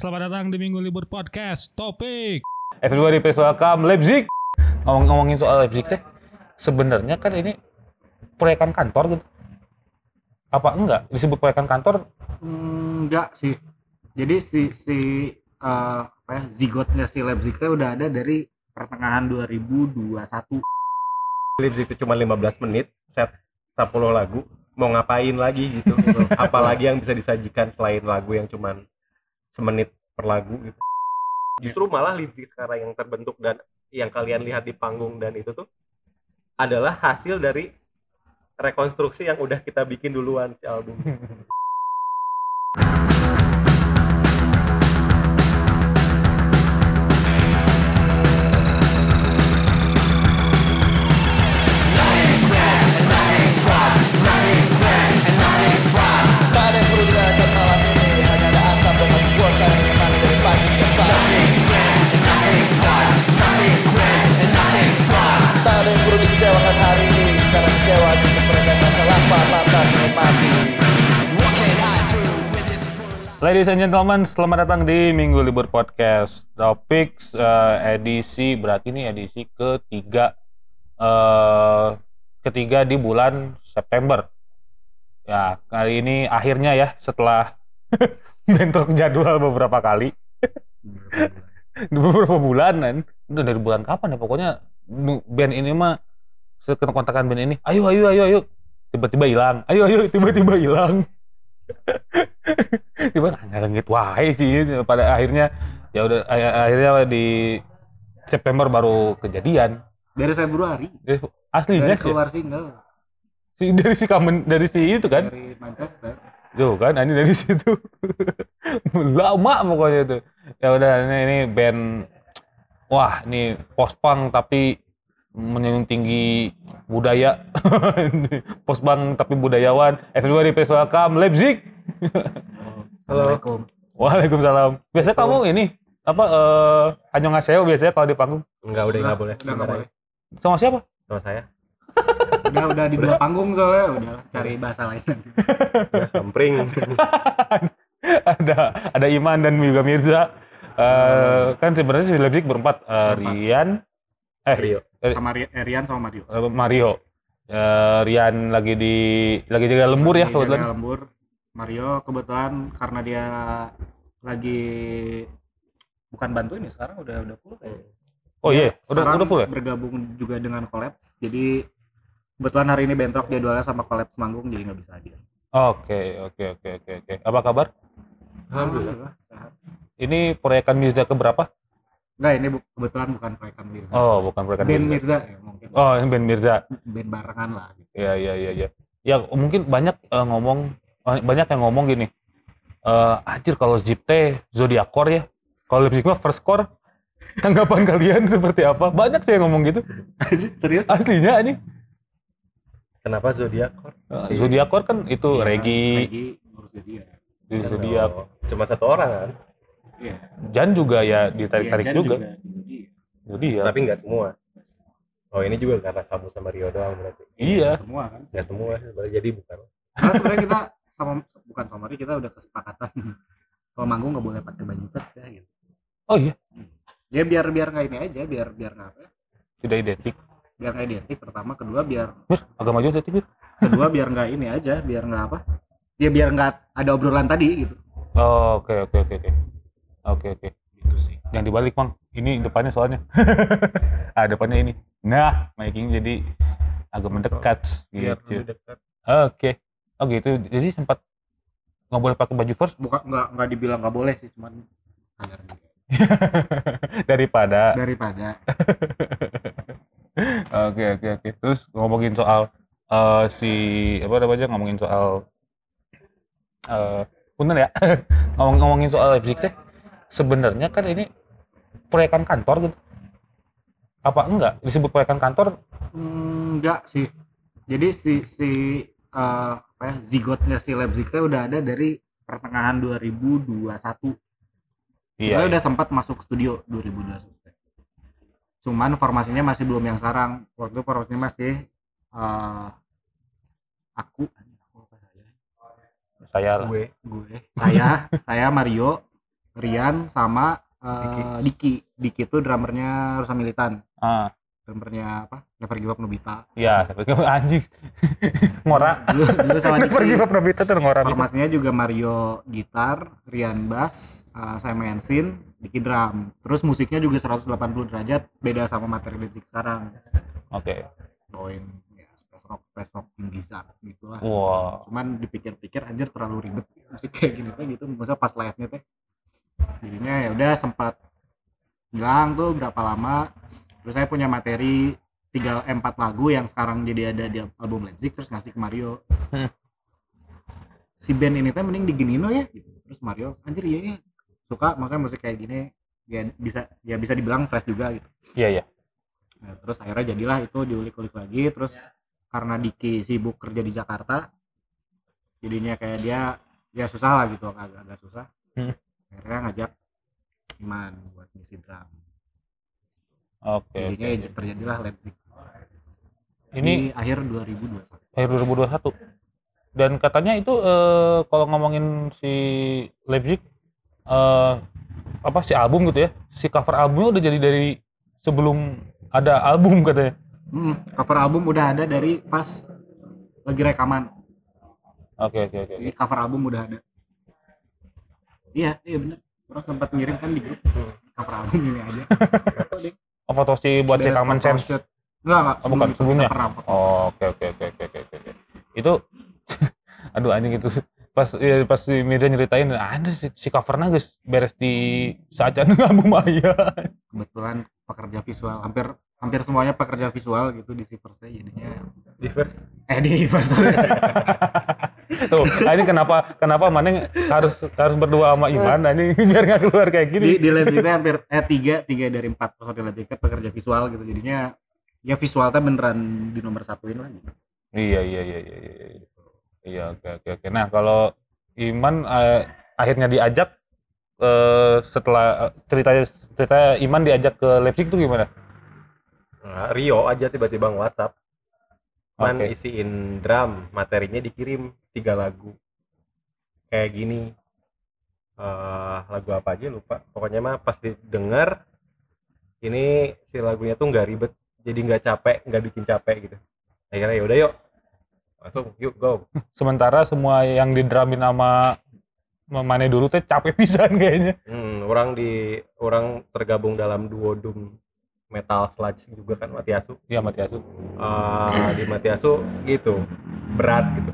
selamat datang di Minggu Libur Podcast. Topik. Everybody please welcome Leipzig. Ngomong-ngomongin soal Leipzig teh, sebenarnya kan ini proyekan kantor gitu. Apa enggak disebut proyekan kantor? Hmm, enggak sih. Jadi si si eh, apa ya, zigotnya si Leipzig teh udah ada dari pertengahan 2021. Leipzig itu cuma 15 menit, set 10 lagu, mau ngapain lagi gitu. Apalagi yang bisa disajikan selain lagu yang cuman semenit per lagu gitu. Justru malah Leipzig sekarang yang terbentuk dan yang kalian lihat di panggung dan itu tuh adalah hasil dari rekonstruksi yang udah kita bikin duluan si album. Ladies and gentlemen, selamat datang di Minggu Libur Podcast. Topik eh, edisi berarti ini edisi ketiga eh ketiga di bulan September. Ya, kali ini akhirnya ya setelah bentrok jadwal beberapa kali. beberapa bulan kan. Udah dari bulan kapan ya pokoknya band ini mah kontakan band ini. Ayo ayo ayo ayo. Tiba-tiba hilang. Ayo ayo tiba-tiba hilang. tiba ngelengit wae sih pada akhirnya ya udah akhirnya di September baru kejadian. Dari Februari? Dari- aslinya dari sih keluar single. Si dari si kamen dari si itu kan? Dari Manchester. Tuh kan ini dari situ. Lama pokoknya itu. Ya udah ini, ini band wah ini post punk tapi menjunjung tinggi budaya post punk tapi budayawan everybody please welcome Leipzig Halo. Waalaikumsalam. Biasanya kamu ini apa eh hanya ngaseo biasanya kalau di panggung Enggak udah nggak boleh. Udah nggak boleh. sama siapa? Sama saya. Udah udah di dua panggung soalnya udah cari bahasa lain. Udah kempring. ada ada Iman dan juga Mirza. Eh kan sebenarnya si Leipzig berempat Eh, Rian eh Rio. sama Ri- Rian sama Mario. eh, Mario. Eh, Rian lagi di lagi jaga lembur ya Lagi kebetulan. jaga lembur. Mario kebetulan karena dia lagi bukan bantuin ya sekarang udah udah full kayaknya. Oh iya, udah Sekarang udah full ya? bergabung juga dengan Collapse jadi kebetulan hari ini bentrok jadwalnya sama Collapse manggung jadi nggak bisa hadir Oke, oke, oke, oke, oke. Apa kabar? Alhamdulillah. sehat. Ini proyekan Mirza keberapa? Enggak ini bu- kebetulan bukan proyekan Mirza Oh, bukan proyekan band Mirza. Mirza ya mungkin Oh, ini band Mirza. band barengan lah gitu. Iya iya iya iya. Ya mungkin banyak eh, ngomong banyak yang ngomong gini. Eh anjir kalau Zip teh Zodiacor ya. Kalau Leipzig mah first core. Tanggapan kalian seperti apa? Banyak sih yang ngomong gitu. serius Aslinya ini Kenapa Zodiac? Si- Zodiacor kan itu Iya, Regi, Regi ya Zodiac. Oh, Cuma satu orang kan? Iya Jan juga ya ditarik-tarik Iya, Jan juga. di Zodiac. Zodiac. Tapi nggak semua. Oh ini juga karena kamu sama Rio doang berarti. Iya. semua kan Nggak semua sebenarnya jadi bukan. karena sebenarnya kita sama bukan sama Ri, kita udah kesepakatan kalau manggung nggak boleh pakai baju pers ya gitu Oh iya, ya biar biar nggak ini aja biar biar nggak apa ya, tidak identik. biar nggak identik pertama kedua biar Mir, agak maju identik. Mir. kedua biar nggak ini aja biar nggak apa ya biar nggak ada obrolan tadi gitu Oh, oke oke oke oke. Oke oke. gitu sih Yang dibalik, Mang. Ini depannya soalnya. ah, depannya ini. Nah, making jadi agak mendekat Biar gitu. dekat. Oke. Oh gitu. Jadi sempat nggak boleh pakai baju first bukan nggak nggak dibilang nggak boleh sih cuman sadar daripada. daripada Oke oke oke. Terus ngomongin soal eh, si apa namanya ngomongin soal eh punten ya. Ngomong ngomongin soal Leipzig teh sebenarnya kan ini proyekan kantor gitu. Apa enggak disebut proyekan kantor? Enggak sih jadi si si eh, apa ya zigotnya si Leipzig udah ada dari pertengahan 2021 Iya. Saya udah sempat masuk studio 2021. Cuman formasinya masih belum yang sekarang. Waktu formasinya masih eh, aku saya? Gue. gue saya saya Mario Rian sama eh, Diki. Diki itu drummernya Rusa Militan. Ah, Drummernya apa? Never Give Up Nobita. ya, tapi kan anjing. ngora. Dulu, dulu sama Never give Diki. up Nobita tuh ngora. Formasinya juga Mario gitar, Rian bass, eh, saya main synth, Diki drum. Terus musiknya juga 180 derajat, beda sama materi Leipzig sekarang. Oke. Bawain ya, space rock, space rock gitu lah. Wah. Cuman dipikir-pikir anjir terlalu ribet musik kayak gini teh gitu. Maksudnya pas live-nya teh. Jadinya ya udah sempat hilang tuh berapa lama. Terus saya punya materi tiga eh, empat lagu yang sekarang jadi ada di album Leipzig terus ngasih ke Mario. Hmm. Si band ini teh mending diginiin lo ya gitu. Terus Mario anjir iya ya suka maksudnya musik kayak gini ya bisa ya bisa dibilang fresh juga gitu. Iya, iya. Nah, terus akhirnya jadilah itu diulik-ulik lagi terus karena Diki sibuk kerja di Jakarta jadinya kayak dia ya susah lah gitu agak, agak susah Hmm. Akhirnya ngajak Iman buat ngisi drum. Oke. jadinya oke. ya terjadilah Leipzig Ini di akhir 2021 akhir 2021 dan katanya itu eh, kalau ngomongin si Leipzig eh, apa si album gitu ya si cover albumnya udah jadi dari sebelum ada album katanya. Hmm, cover album udah ada dari pas lagi rekaman. Oke oke oke. Jadi cover album udah ada iya iya bener. Orang sempat ngirim kan di grup. Cover album ini aja. Oh, foto si buat rekaman foto sense? Enggak enggak Oh, bukan, sebelumnya? Oh, oke oke oke oke oke. Itu aduh anjing itu. Pas ya, pas si Mirza nyeritain ada si, si covernya guys beres di saat album Aya. kebetulan pekerja visual hampir hampir semuanya pekerja visual gitu di Sivers jadinya Diverse. eh di sorry. Tuh, nah ini kenapa kenapa Maneng harus harus berdua sama Iman nah ini biar nggak keluar kayak di gini. di Leipzig teh hampir eh tiga tiga dari empat personil teh pekerja visual gitu jadinya ya visual teh beneran di nomor satuin lah gitu. Iya iya iya iya iya. iya. Iya oke oke oke. Nah, kalau Iman eh, akhirnya diajak eh, setelah eh, ceritanya cerita Iman diajak ke Leipzig tuh gimana? Nah, Rio aja tiba-tiba WhatsApp. Man Oke. isiin drum, materinya dikirim tiga lagu. Kayak gini. Eh, lagu apa aja lupa. Pokoknya mah pas didengar ini si lagunya tuh nggak ribet, jadi nggak capek, nggak bikin capek gitu. Akhirnya ya udah yuk, langsung yuk go. Sementara semua yang didramin sama sama Mane dulu teh capek pisan kayaknya. Hmm, orang di orang tergabung dalam duo doom metal sludge juga kan Matiasu. Iya Matiasu. Eh, di Matiasu gitu berat gitu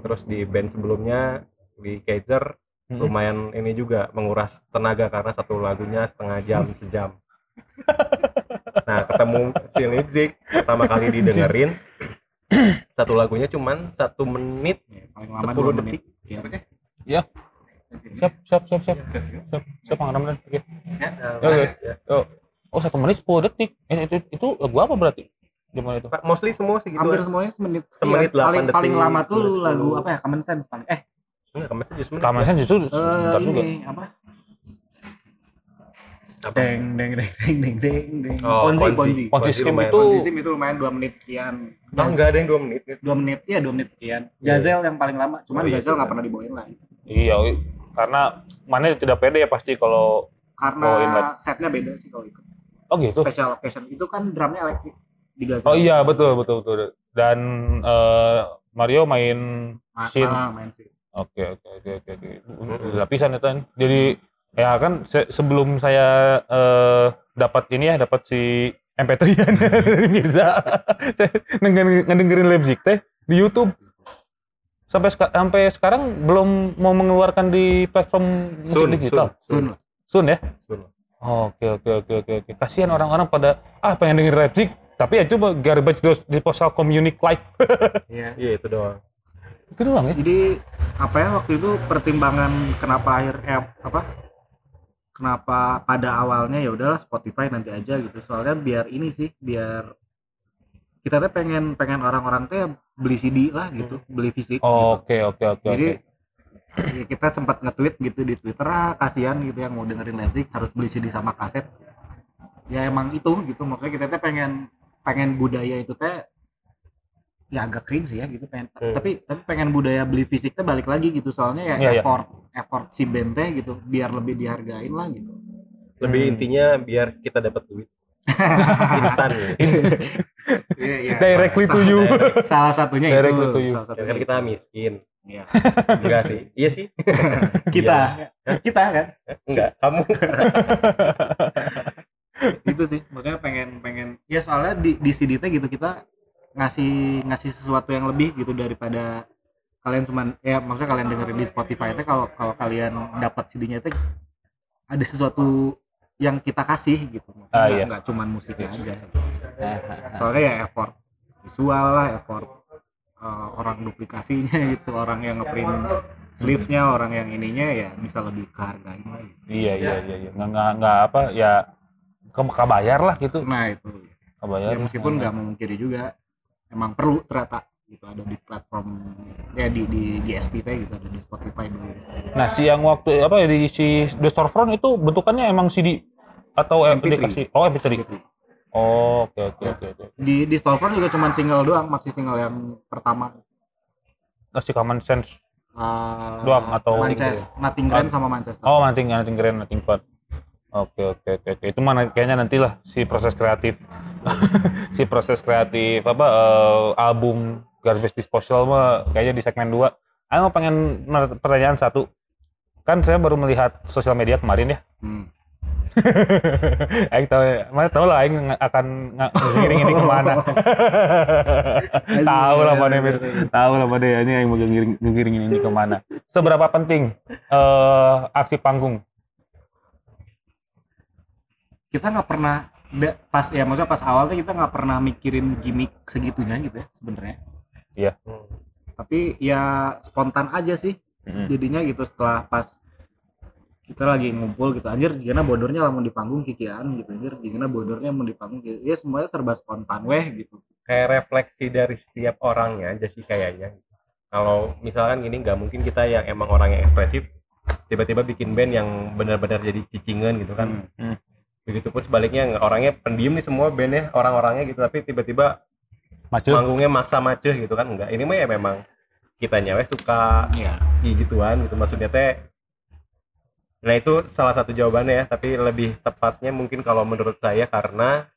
terus di band sebelumnya di Kaiser Mm-mm. lumayan ini juga menguras tenaga karena satu lagunya setengah jam sejam nah ketemu si Leipzig pertama kali didengerin satu lagunya cuman satu menit Ya, paling lama 10 dua detik. menit. Ya. Siap siap siap siap. Siap siap Pangeran Oke. Ya, Oke. Ya. Oh satu menit 10 detik. Eh, itu itu lagu apa berarti? Di mana itu? mostly semua sih gitu Hampir ya. semuanya semenit. Semenit Iya, 8 paling paling detik, lama tuh 10. lagu apa ya? Common Sense paling. Eh, Enggak, kemarin justru menit. Kamasan justru eh sebentar juga. ini apa? Apa? Deng deng deng deng deng deng deng. Oh, Ponzi, Ponzi. Ponzi. Lumayan. itu Ponzi Sim itu lumayan 2 menit sekian. Oh, enggak ada yang 2 menit gitu. dua menit ya dua menit sekian Iya. Gazel yang paling lama cuman Oh, iya Gazel sih. nggak pernah dibawain lah iya karena Mane tidak pede ya pasti kalau karena setnya beda sih kalau itu oh gitu. special occasion itu kan drumnya elektrik di Gazel Oh iya betul betul betul. Dan eh, Mario main Ma- Shin. ah, main sih Oke oke oke oke. Udah lapisan itu kan. Jadi ya kan se- sebelum saya eh, dapat ini ya dapat si MP3 dari Mirza. saya ngedengerin, Leipzig teh di YouTube. Sampai seka- sampai sekarang belum mau mengeluarkan di platform musik Soon, digital. Sun lah Soon ya? Soon. Oke oke oke oke oke. Kasihan orang-orang pada ah pengen denger Leipzig tapi ya coba garbage dos disposal communique live. iya Iya, itu doang. itu doang ya. jadi apa ya waktu itu pertimbangan kenapa akhir eh, apa kenapa pada awalnya ya udahlah Spotify nanti aja gitu soalnya biar ini sih biar kita tuh pengen pengen orang-orang tuh beli CD lah gitu beli fisik gitu. Oke oke oke Jadi oke. Ya kita sempat nge-tweet gitu di Twitter ah kasihan gitu yang mau dengerin Leipzig harus beli CD sama kaset. Ya emang itu gitu maksudnya kita teh pengen pengen budaya itu teh ya agak cringe ya gitu pengen Hmm. tapi tapi pengen budaya beli fisik teh balik lagi gitu soalnya ya iya. effort effort si band teh gitu biar lebih dihargain lah gitu lebih Hmm. intinya biar kita dapat duit instan gitu. Iya, iya, Directly salah- to you. salah- satunya Directly itu to you. salah Ya satunya kan kita miskin Iya. enggak sih. Iya sih. Kita. Kita kan? Enggak kamu. Itu sih maksudnya pengen pengen ya soalnya di di CD teh gitu kita ngasih ngasih sesuatu yang lebih gitu daripada kalian cuman ya maksudnya kalian dengerin di Spotify teh kalau kalau kalian dapat CD-nya teh ada sesuatu yang kita kasih gitu. Maksudnya Ah, nggak iya. nggak cuman musiknya aja. Ah, soalnya ya effort visual lah effort eh, orang duplikasinya gitu orang yang ngeprint sleeve-nya orang yang ininya ya bisa lebih kehargain lah gitu. iya iya iya iya. nggak nggak nggak apa ya ke kabayar lah gitu nah itu kabayar ya meskipun nggak memungkiri juga emang perlu ternyata gitu ada di platform ya di di di SPT gitu ada di Spotify dulu nah si yang waktu apa ya di si The Storefront itu bentukannya emang CD atau eh, MP3. dikasih oh MP3 Gitu. Oh oke oke Ya. oke oke. Di di Storefront juga cuma single doang maxi single yang pertama. Kasih common sense Eh, Doang atau- Manchester Nothing Grand sama Manchester. Oh nanti nanti keren nanti kuat oke oke oke oke. Itu mana kayaknya nantilah si proses kreatif. Si proses kreatif apa eh, album Garbage Disposal mah kayaknya di segmen 2 Ayo mau pengen pertanyaan satu. Kan saya baru melihat sosial media kemarin ya. Hmm. Aing tahu, mana tahu lah Aing akan ngiring ini ke mana. tahu lah mana Mir. tahu lah mana ini Aing mau ngiring, ngiring ini ke mana. Seberapa penting eh aksi panggung? kita nggak pernah pas ya maksudnya pas awal tuh kita nggak pernah mikirin gimmick segitunya gitu ya sebenarnya Iya. tapi ya spontan aja sih jadinya gitu setelah pas kita lagi ngumpul gitu anjir jika bodornya lamun di panggung kikian gitu anjir jika bodornya mau di panggung gitu. ya semuanya serba spontan weh gitu kayak refleksi dari setiap orangnya aja sih kayaknya kalau misalkan gini nggak mungkin kita yang emang orang yang ekspresif tiba-tiba bikin band yang benar-benar jadi cicingan gitu kan Hmm. begitupun sebaliknya orangnya pendiam nih semua bandnya orang-orangnya gitu tapi tiba-tiba Maju. manggungnya maksa maceh gitu kan enggak ini mah ya memang kita nyawa suka ya gituan gitu maksudnya teh nah itu salah satu jawabannya ya tapi lebih tepatnya mungkin kalau menurut saya karena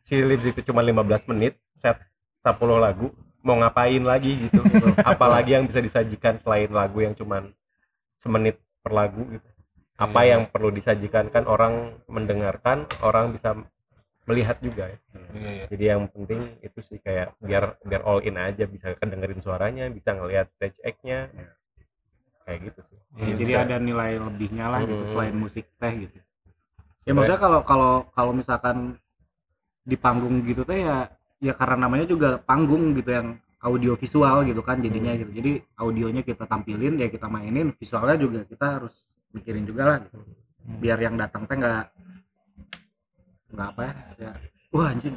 si Lips itu cuma 15 menit set 10 lagu mau ngapain lagi gitu apalagi yang bisa disajikan selain lagu yang cuman semenit per lagu gitu. Apa Iya. yang perlu disajikan? Kan orang mendengarkan orang bisa melihat juga ya. Iya, iya. jadi yang penting itu sih kayak biar biar all in aja bisa kedengerin suaranya bisa ngelihat stage act-nya kayak gitu sih. Iya, jadi ada nilai lebihnya lah gitu Hmm. selain musik teh gitu. Ya maksudnya kalau kalau kalau misalkan di panggung gitu teh ya ya karena namanya juga panggung gitu yang audio visual gitu kan jadinya Hmm. gitu. Jadi audionya kita tampilin ya kita mainin visualnya juga kita harus mikirin juga lah gitu. Biar yang datang teh nggak nggak apa ya, ya wah anjing.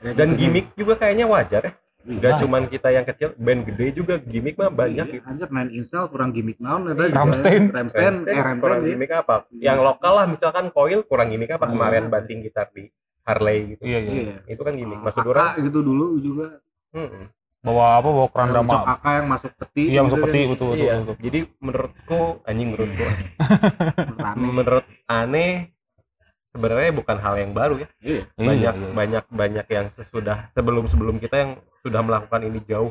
Ya dan gitu. gimmick juga kayaknya wajar ya nggak Iya. cuman kita yang kecil band gede juga gimmick mah banyak Iya, gitu anjir main install kurang gimmick naon eta gitu. Rammstein Rammstein eh kurang gimmick apa Iya. yang lokal lah misalkan coil kurang gimmick apa Hmm. kemarin banting gitar di Harley gitu Iya, iya. Iya. itu kan gimmick maksud Aka orang gitu dulu juga hmm, Bawa apa? Bawa keranda Ucok ma- Aka yang masuk peti Iya, masuk gitu peti betul betul. iya betul. jadi menurutku anjing menurutku menurut aneh sebenarnya bukan hal yang baru ya Iya. banyak Iya, iya. banyak banyak yang sesudah sebelum sebelum kita yang sudah melakukan ini jauh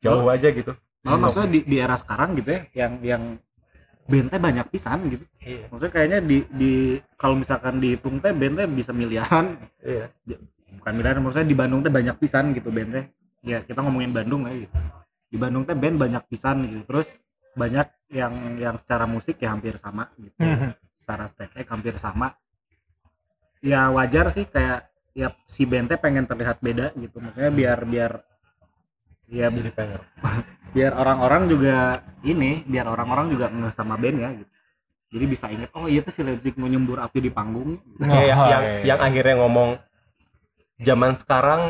jauh aja gitu Malah maksudnya di, di era sekarang gitu ya yang yang band teh banyak pisan gitu. iya Maksudnya kayaknya di di kalau misalkan dihitung teh band teh bisa miliaran. iya Bukan miliaran maksudnya di Bandung teh banyak pisan gitu band teh. Ya kita ngomongin Bandung aja gitu. Di Bandung teh band banyak pisan gitu. Terus banyak yang yang secara musik ya hampir sama gitu. Secara stack hampir sama ya wajar sih kayak ya si band teh pengen terlihat beda gitu makanya biar biar ya jadi pengen biar orang-orang juga ini biar orang-orang juga nggak sama band ya gitu jadi bisa inget oh iya tuh si Leipzig mau nyembur api di panggung Kayak yang, Oh, yang iya. yang akhirnya ngomong zaman sekarang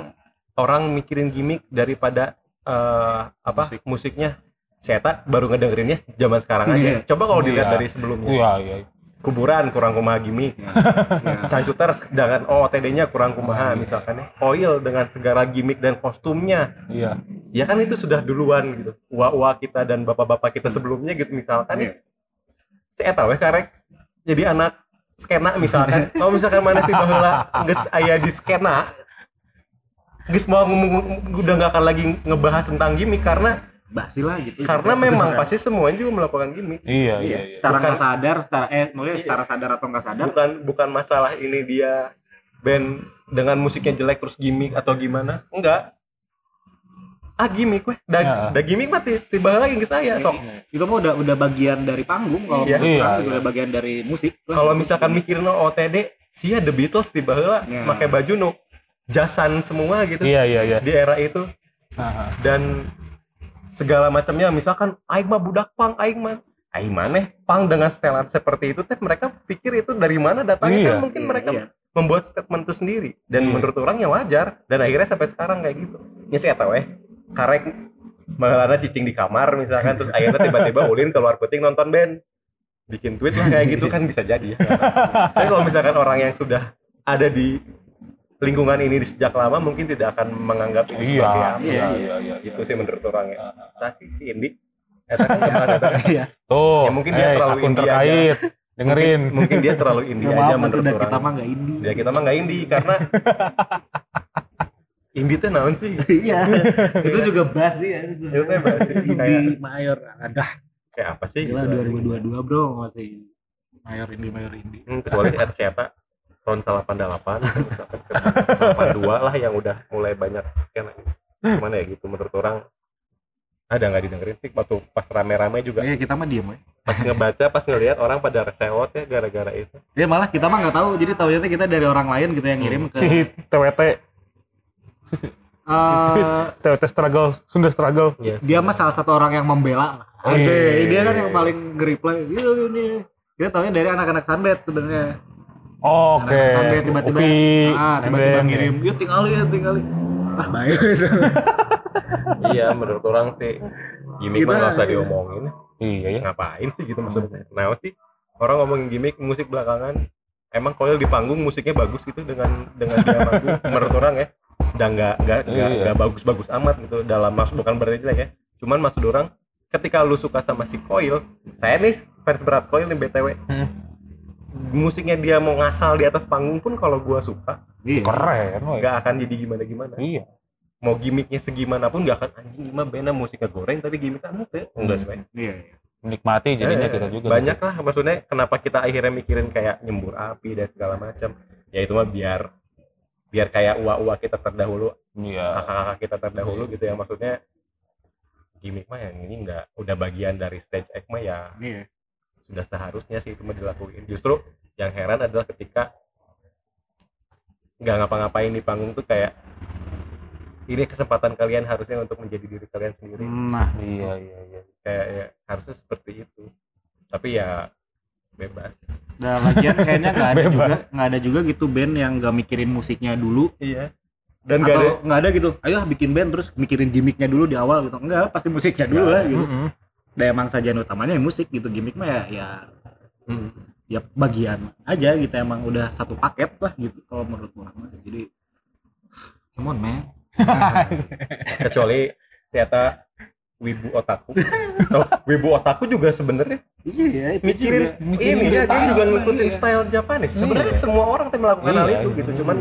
orang mikirin gimmick daripada eh, apa Musik. musiknya saya tak baru ngedengerinnya zaman sekarang aja Iya. coba kalau Iya. dilihat dari sebelumnya Iya, iya. Kuburan kurang kumaha gimmick ya, ya. Cancuter dengan OOTD-nya kurang kumaha Iya. misalkan ya. Oil dengan segala gimmick dan kostumnya Iya. ya kan itu sudah duluan gitu uwa-uwa kita dan bapak-bapak kita sebelumnya gitu misalkan Iya. si eta weh karek jadi anak skena misalkan kalau misalkan mana tiba heula geus aya di skena geus mau udah nggak akan lagi ngebahas tentang gimmick karena basi lah gitu karena memang pasti semuanya juga melakukan gimmick Iya, iya, iya, iya. secara Bukan- nggak sadar secara eh maksudnya Iya. secara sadar atau nggak sadar bukan bukan masalah ini dia band dengan musiknya jelek terus gimmick atau gimana enggak ah gimmick weh Ya. dah dah gimmick mah ti- tiba lagi ke saya sok itu mah udah udah bagian dari panggung kalau Iya. Iya, iya. udah bagian dari musik lah. kalau misalkan mikirin OTD sia The Beatles tiba heula Ya. pakai baju nu jasan semua gitu Iya, iya, iya. di era itu Ah, ah. dan segala macamnya. Misalkan aing mah budak pang aing mah. Aing maneh pang dengan setelan seperti itu teh mereka pikir itu dari mana datangnya. Iya. kan mungkin Iya, mereka iya. membuat statement itu sendiri. Dan Iya. menurut orang ya wajar. Dan akhirnya sampai sekarang kayak gitu. Ya saya tahu eh karek malah cicing di kamar misalkan terus akhirnya tiba-tiba ulin keluar puting nonton band. Bikin tweet lah kayak gitu kan bisa jadi ya. Tapi kalau misalkan orang yang sudah ada di lingkungan ini di sejak lama mungkin tidak akan menganggap Iya, ini sebagai apa. iya, iya, iya. itu sih menurut orang ya. Saya sih si Indi. Kemarin Iya. Tuh, Ya, mungkin dia eh, terlalu indie terkait. Dengerin. mungkin, mungkin dia terlalu indie Ya, aja maaf, menurut orang kita mah nggak indie ya kita mah nggak indie karena indie teh naon sih? Iya. Itu juga bass sih ya. Itu teh bahasa kayak indie mayor. Ada kayak apa sih? Gila gitu. 2022 bro masih mayor indie mayor indie Hmm, kecuali siapa tahun 88 misalkan ke 82 lah yang udah mulai banyak skena gimana ya gitu menurut orang ada nggak didengerin sih waktu pas rame-rame juga. Kayaknya kita mah diem ya pas ngebaca pas ngelihat orang pada resewot ya gara-gara itu. Ya malah kita mah nggak tahu. Jadi tahunya tuh kita dari orang lain gitu yang ngirim ke Si TWT, Eh, TWT struggle, Sunda struggle. Iya dia mah salah satu orang yang membela iya. dia kan yang paling nge-reply iya ini kita tahunya dari anak-anak sunbed sebenarnya Oke. anak-anak sunbed tiba-tiba ah tiba-tiba ngirim yuk tinggali ya tinggali. Ah baik iya menurut orang sih gimmick mah nggak usah diomongin. Iya ya. ngapain sih gitu maksudnya? Nah sih? Orang ngomongin gimmick musik belakangan emang Koil di panggung musiknya bagus gitu dengan dengan dia manggung menurut orang ya dan nggak nggak nggak Iya. nggak bagus-bagus amat gitu. Dalam maksud bukan berarti jelek ya. Cuman maksud orang ketika lu suka sama si Koil saya nih fans berat Koil nih btw Hmm. Musiknya dia mau ngasal di atas panggung pun kalau gua suka iya Keren, woy. nggak akan jadi gimana gimana Iya. mau gimmicknya segimana pun nggak akan anjing gimana bena musiknya goreng tapi gimmicknya mute enggak Hmm. sesuai iya iya. Menikmati jadinya Eh, kita juga. banyak lah maksudnya kenapa kita akhirnya mikirin kayak nyembur api dan segala macam ya itu mah biar biar kayak uwa-uwa kita terdahulu Iya. kakak-kakak kita terdahulu gitu ya maksudnya gimmick mah yang ini enggak udah bagian dari stage act mah ya iya sudah seharusnya sih itu mah dilakuin. Justru yang heran adalah ketika nggak ngapa-ngapain di panggung tuh kayak ini kesempatan kalian harusnya untuk menjadi diri kalian sendiri. Nah. Iya, iya, iya. kayak ya, harusnya seperti itu. Tapi ya bebas. Dan lagian kayaknya nggak ada Bebas. juga nggak ada juga gitu band yang nggak mikirin musiknya dulu. Iya. Dan gak ada nggak ada gitu ayo bikin band terus mikirin gimmicknya dulu di awal gitu. Enggak pasti musiknya dulu Nggak lah gitu. Mm-mm. Dan emang sajian utamanya ya musik gitu gimmick mah ya ya Hmm. ya bagian aja gitu emang udah satu paket lah gitu kalau menurut gua jadi come on man kecuali ternyata wibu otaku Tuh, wibu otaku juga sebenarnya iya ya itu mikirin juga. Mikirin ini ya dia style. juga ngikutin Iya. style Japanis sebenarnya Iya. semua orang tuh melakukan hal Iya, itu iya. gitu cuman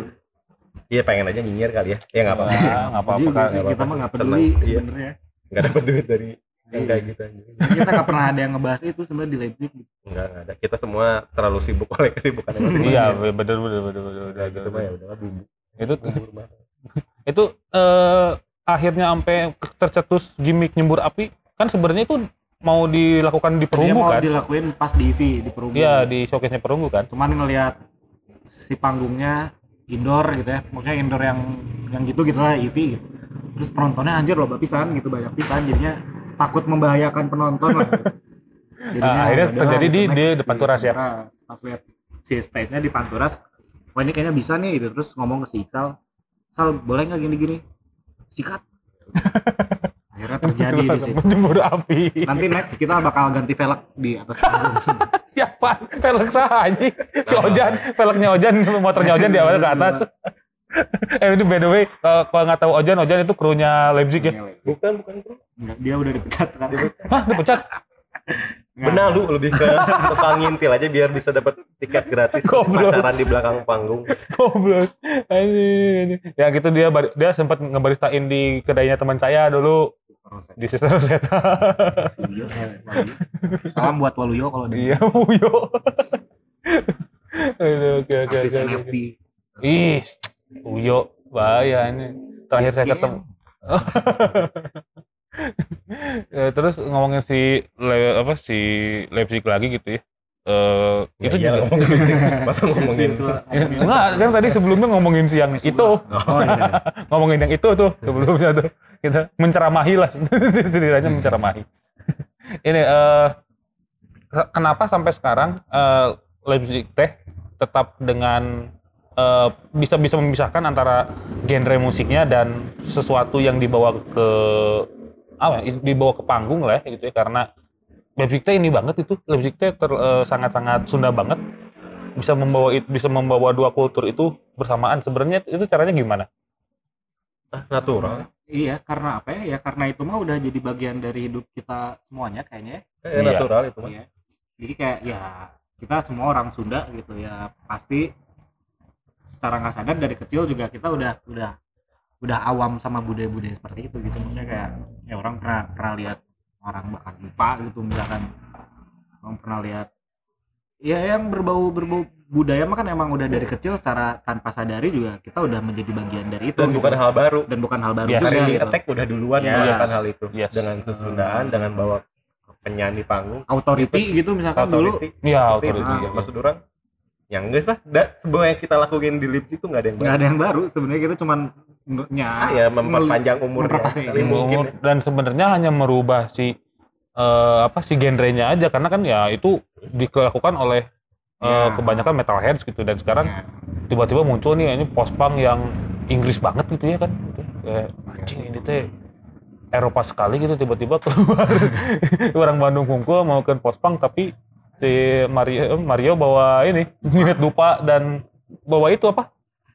Iya pengen aja nyinyir kali ya ya nggak apa-apa Nggak, apa-apa kita mah nggak peduli iya. sebenarnya nggak dapat duit dari yang Iya. kayak gitu aja kita nggak pernah ada yang ngebahas itu sebenarnya di Leipzig gitu. nggak nggak ada kita semua terlalu sibuk oleh kesibukan masing-masing Iya, bener bener bener bener bener. udah gitu mah ya bumbu Itu itu eh akhirnya sampai tercetus gimmick nyembur api kan sebenarnya itu mau dilakukan di Dia perunggu mau kan? dilakuin pas di EV di perunggu Iya, di showcase-nya perunggu kan? cuman ngelihat si panggungnya indoor gitu ya maksudnya indoor yang yang gitu gitu lah EV gitu. terus penontonnya anjir loh pisan gitu banyak pisan jadinya takut membahayakan penonton lah gitu. Ah, akhirnya terjadi di- di depan Turas ya? Panturas. pas lihat si stage-nya di Panturas wah ini kayaknya bisa nih gitu terus ngomong ke si Iqbal Sal boleh nggak gini-gini sikat akhirnya terjadi di situ api. nanti next kita bakal ganti velg di atas panggung Siapa? Velg sah anjing. Si Ojan, velgnya Ojan, motornya Ojan di awalnya ke atas. Eh ini by the way kalau kalau nggak tahu Ojan Ojan itu krunya Leipzig ya Bukan, bukan. Enggak, dia udah dipecat sekarang. hah dipecat Benar lu lebih ke tukang ngintil aja biar bisa dapat tiket gratis pacaran di belakang panggung. Goblos. Ya gitu dia dia sempat ngebaristain di kedainya teman saya dulu di Sister Rosetta. Eh, Waluyo. Salam buat Waluyo kalau dia Iya, Uyo. Aduh, oke oke oke. Ih, Uyo bahaya ini. Terakhir saya Iya. ketemu. Ya, terus ngomongin si Le- apa si Leipzig lagi gitu ya. Eh Ya, itu iya, juga ngomongin. Masa ngomongin Itu, Ya, enggak kan tadi sebelumnya ngomongin si yang itu Oh iya. ngomongin yang itu tuh sebelumnya tuh kita menceramahi lah setidaknya menceramahi ini eh kenapa sampai sekarang eh, Leipzig teh tetap dengan eh, bisa bisa memisahkan antara genre musiknya dan sesuatu yang dibawa ke apa ya, dibawa ke panggung lah ya, gitu ya karena Leipzig ini banget itu Leipzig teh ter- eh, sangat-sangat Sunda banget bisa membawa bisa membawa dua kultur itu bersamaan sebenarnya itu caranya gimana Ah, natural. Iya, karena apa ya? Ya karena itu mah udah jadi bagian dari hidup kita semuanya kayaknya. ya. Eh, Iya. natural itu mah. Iya. Jadi kayak ya kita semua orang Sunda gitu ya pasti secara nggak sadar dari kecil juga kita udah udah udah awam sama budaya-budaya seperti itu gitu maksudnya kayak ya orang pernah pernah lihat orang bakar lupa gitu misalkan orang pernah lihat ya yang berbau berbau budaya mah kan emang udah dari kecil secara tanpa sadari juga kita udah menjadi bagian dari itu Dan gitu. bukan hal baru. dan bukan hal baru Yes. juga Karena di gitu. attack udah duluan Yes. melakukan hal itu Yes. dengan sesundaan dengan bawa penyanyi panggung authority gitu misalkan dulu authority Iya, Seperti authority, itu. iya. maksud orang yang enggak lah da, yang kita lakuin di lips itu nggak ada yang nggak baru. ada yang baru. Sebenarnya kita cuman nya Ah, ya memperpanjang umurnya. memperpanjang mungkin Umur- dan sebenarnya hanya merubah si eh, apa si genrenya aja. Karena kan ya itu dilakukan oleh eh, Ya. kebanyakan metalheads gitu. Dan sekarang Ya. tiba-tiba muncul nih ini post punk yang Inggris banget gitu ya kan. Gitu. Kayak, anjing ini teh Eropa sekali gitu. Tiba-tiba keluar. Orang Bandung kumpul mau ke post punk tapi si Mario Mario bawa ini minit dupa dan bawa itu apa?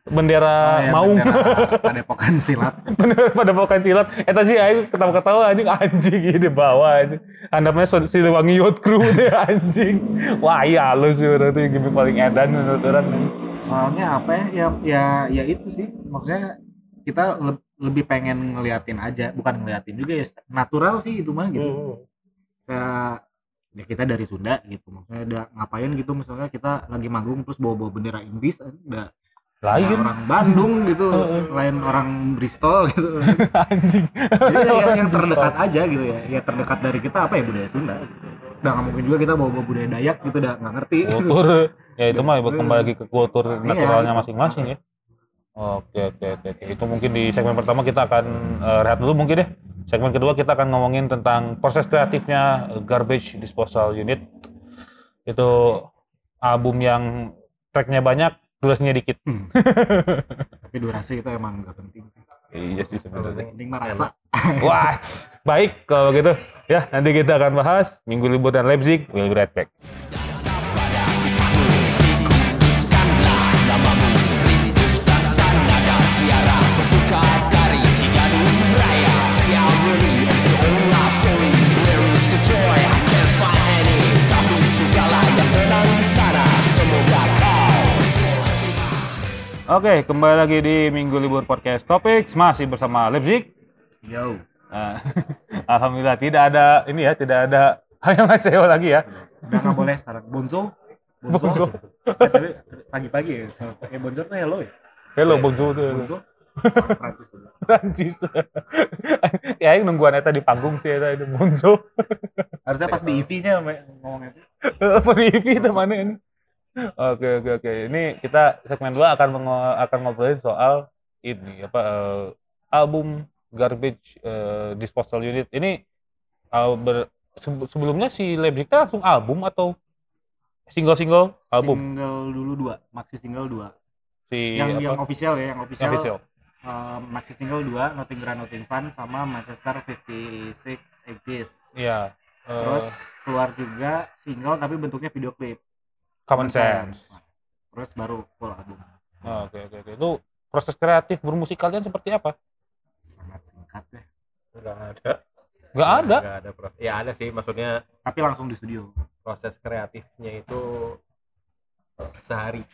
Bendera Oh, ya, maung. bendera Padepokan silat. Bener pada bukan silat eta sih aing ketawa-ketawa anjing. Anjing ini bawa anjing. Handapnya so- Siliwangi Yacht Crew deh anjing. Wah iya halus sih yang gimmick paling edan menurut orang soalnya apa ya? Ya ya, ya itu sih. Maksudnya kita le- lebih pengen ngeliatin aja bukan ngeliatin juga ya natural sih itu mah gitu. Hmm. kayak ya kita dari Sunda gitu maksudnya ada ngapain gitu misalnya kita lagi manggung terus bawa bawa bendera Inggris udah lain. orang Bandung gitu lain orang Bristol gitu. Anjing. Jadi ya, ya, yang terdekat aja gitu ya ya terdekat dari kita apa ya budaya Sunda. Udah nggak mungkin juga kita bawa bawa budaya Dayak gitu udah nggak ngerti. Kultur ya itu mah kembali lagi ke kultur Iya, naturalnya masing-masing ya. Oke oke oke itu mungkin di segmen pertama kita akan eh, rehat dulu mungkin deh segmen kedua kita akan ngomongin tentang proses kreatifnya Garbage Disposal Unit itu album yang tracknya banyak durasinya dikit tapi durasi itu emang nggak penting iya sih sebenarnya penting mah rasa Wah, baik kalau gitu. Ya, nanti kita akan bahas Minggu Libur dan Leipzig. We'll be right back. Oke, kembali lagi di Minggu Libur Podcast Topics masih bersama Leipzig. yo Nah, Alhamdulillah tidak ada ini ya, tidak ada yang SEO lagi ya. udah nggak boleh sekarang bonzo Bonzo. Eh, tapi pagi-pagi ya eh bonzo tuh hello ya Hello Bonzo tuh. bonzo Prancis. Prancis. ya, yang nungguan eta di panggung sih eta itu Bonzo. harusnya pas di EV-nya ngomongnya tuh Apa di EP temannya ini? Oke oke oke. Ini kita segmen 2 akan mengo- akan ngobrolin soal ini apa eh, album Garbage eh, Disposal Unit. Ini eh, ber- se- sebelumnya si teh langsung album atau single-single album single dulu dua maxi single dua si yang yang apa? official ya yang official, Yang official. eh, maxi single dua Nothing Grand Nothing Fun sama Manchester 56 Exist Iya. eh, terus keluar juga single tapi bentuknya video klip Common Sense. Nah, terus baru full album. Oke oke oke. Itu proses kreatif bermusik kalian seperti apa? sangat singkat ya. Nggak ada. Nggak ada. nggak ada proses. Ya ada sih maksudnya tapi langsung di studio. proses kreatifnya itu sehari.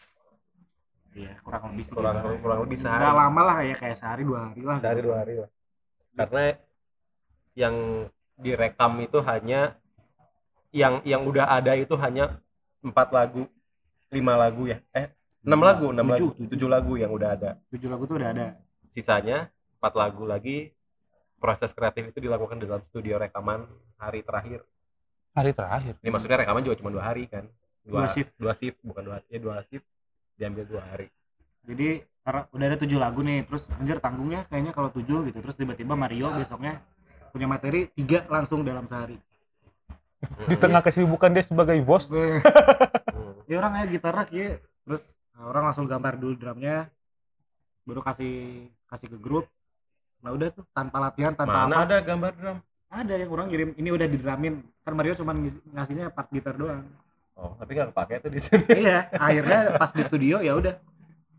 Iya kurang lebih kurang Bang. kurang lebih sehari. nggak lama lah ya kayak sehari dua hari lah. Sehari dua hari lah. Karena yang direkam itu hanya yang yang udah ada itu hanya empat lagu lima lagu ya. Eh enam lagu enam lagu. Tujuh. lagu yang udah ada. Tujuh lagu tuh udah ada. Sisanya empat lagu lagi proses kreatif itu dilakukan di dalam studio rekaman hari terakhir. Hari terakhir. ini maksudnya rekaman juga cuma dua hari kan? Dua shift. dua shift bukan dua ya dua shift diambil dua hari. Jadi karena udah ada tujuh lagu nih terus anjir tanggungnya kayaknya kalau tujuh gitu terus tiba-tiba Mario besoknya punya materi tiga langsung dalam sehari Di tengah kesibukan dia sebagai bos. Hmm. ya orang aja gitar ya terus nah, orang langsung gambar dulu drumnya. Baru kasih kasih ke grup. Nah udah tuh tanpa latihan tanpa mana apa. ada gambar drum? Ada yang orang kirim ini udah didramin. Kan Mario cuma ngasihnya part gitar doang. Oh tapi nggak kepake tuh di sini. Iya akhirnya pas di studio ya udah.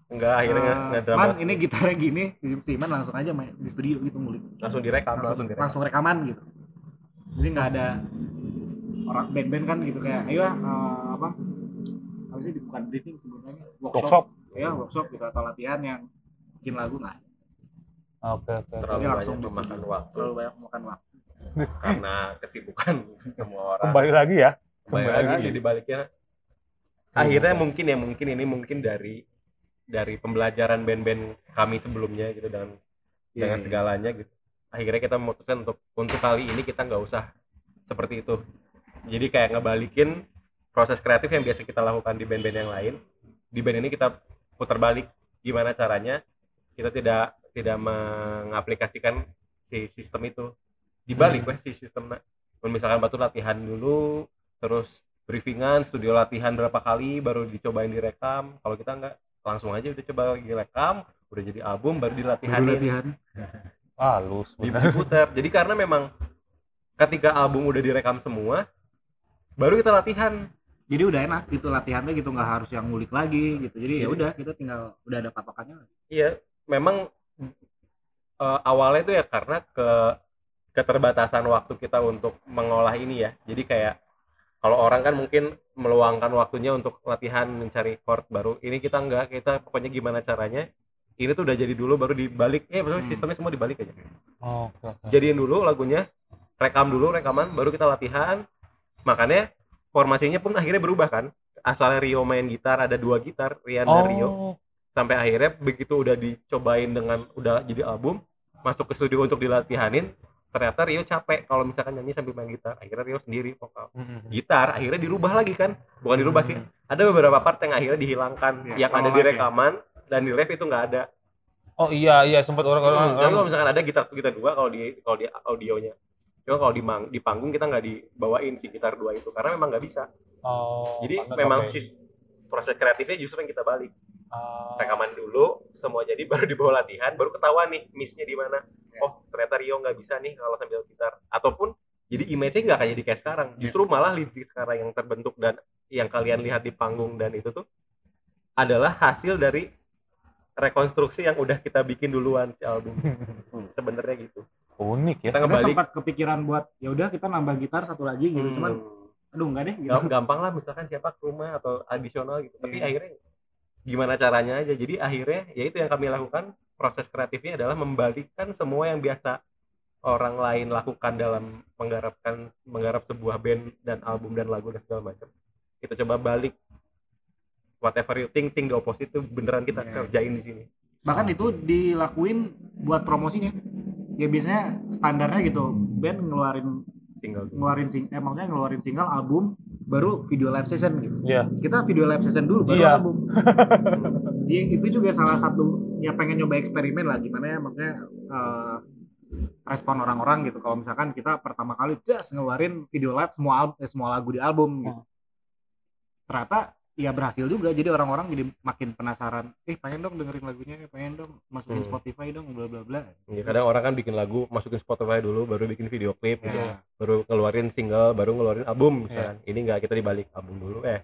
Enggak akhirnya nggak Eh, nggak drum man ini gitarnya gini. Si Iman langsung aja main di studio gitu ngulik. Langsung direkam langsung, langsung direkam. langsung rekaman gitu. Jadi nggak ada orang band-band kan gitu kayak ayo ah, eh, apa apa sih bukan briefing sebenarnya Workshop. ya workshop gitu atau latihan yang bikin lagu nggak Oke oke. terlalu Jadi langsung banyak memakan waktu terlalu banyak makan waktu karena kesibukan semua orang Kembali lagi ya. Kembali kembali lagi lagi. sih dibaliknya akhirnya mungkin ya mungkin ini mungkin dari dari pembelajaran band-band kami sebelumnya gitu dan Iya, dengan iya. segalanya gitu akhirnya kita memutuskan untuk untuk kali ini kita nggak usah seperti itu jadi kayak ngebalikin proses kreatif yang biasa kita lakukan di band-band yang lain. Di band ini kita putar balik gimana caranya kita tidak tidak mengaplikasikan si sistem itu. Dibalik weh si sistemnya. Kalau misalkan batu latihan dulu terus briefingan studio latihan berapa kali baru dicobain direkam. Kalau kita nggak langsung aja udah coba lagi rekam udah jadi album baru Baru dilatihanin. latihan. Halus. di- bener. diputer jadi karena memang ketika album udah direkam semua baru kita latihan. Jadi udah enak gitu latihannya gitu nggak harus yang ngulik lagi gitu. Jadi ya Jadi- udah kita tinggal udah ada patokannya iya memang eh, awalnya itu ya karena ke keterbatasan waktu kita untuk mengolah ini ya. Jadi kayak kalau orang kan mungkin meluangkan waktunya untuk latihan mencari chord baru. Ini kita enggak kita pokoknya gimana caranya ini tuh udah jadi dulu baru dibalik. Eh maksudnya Hmm. sistemnya semua dibalik aja. Oke. oke. jadiin dulu lagunya rekam dulu rekaman baru kita latihan makanya formasinya pun akhirnya berubah kan asalnya Rio main gitar ada dua gitar Rian dan Rio Oh. sampai akhirnya begitu udah dicobain dengan udah jadi album masuk ke studio untuk dilatihanin ternyata Rio capek kalau misalkan nyanyi sambil main gitar akhirnya Rio sendiri vokal Mm-mm. gitar akhirnya dirubah lagi kan bukan dirubah sih ada beberapa part yang akhirnya dihilangkan Iya, yang ada di live ya. rekaman dan di live itu nggak ada Oh iya iya sempat orang-orang. Hmm, kalau misalkan ada gitar gitar dua kalau di kalau di audionya cuma kalau di, mang- di panggung kita nggak dibawain si gitar dua itu karena memang nggak bisa. Oh, jadi memang sis- proses kreatifnya justru yang kita balik. Ah. rekaman dulu semua jadi baru dibawa latihan baru ketahuan nih missnya di mana. Ya. oh ternyata Rio nggak bisa nih kalau sambil gitar. Ataupun jadi image-nya nggak kayak jadi kayak sekarang. Justru malah lipstick sekarang yang terbentuk dan yang kalian lihat di panggung dan itu tuh adalah hasil dari rekonstruksi yang udah kita bikin duluan si album. Sebenarnya gitu unik ya. kita kita ngebalik. sempat kepikiran buat ya udah kita nambah gitar satu lagi gitu. Hmm. cuman aduh enggak deh gitu. Gam- gampang lah misalkan siapa ke rumah atau adisional gitu. Tapi Iya. akhirnya gimana caranya aja. Jadi akhirnya ya itu yang kami lakukan. Proses kreatifnya adalah membalikkan semua yang biasa orang lain lakukan dalam menggarapkan menggarap sebuah band dan album dan lagu dan segala macam. Kita coba balik. Whatever you think think the opposite itu beneran kita Iya. kerjain di sini. Bahkan itu dilakuin buat promosinya ya biasanya standarnya gitu. Band ngeluarin single. ngeluarin sing eh maksudnya ngeluarin single album baru video live session gitu. Iya. kita video live session dulu baru Iya. album. Jadi itu juga salah satu ya pengen nyoba eksperimen lah. Gimana ya maksudnya eh, respon orang-orang gitu. Kalau misalkan kita pertama kali just ngeluarin video live semua al- eh, semua lagu di album gitu. ternyata ya berhasil juga. Jadi orang-orang jadi makin penasaran. Eh pengen dong dengerin lagunya eh, pengen dong masukin Hmm. Spotify dong bla bla bla. Ya, kadang orang kan bikin lagu masukin Spotify dulu baru bikin video klip gitu. Ya. baru ngeluarin single baru ngeluarin album misalkan ini enggak kita dibalik album dulu eh.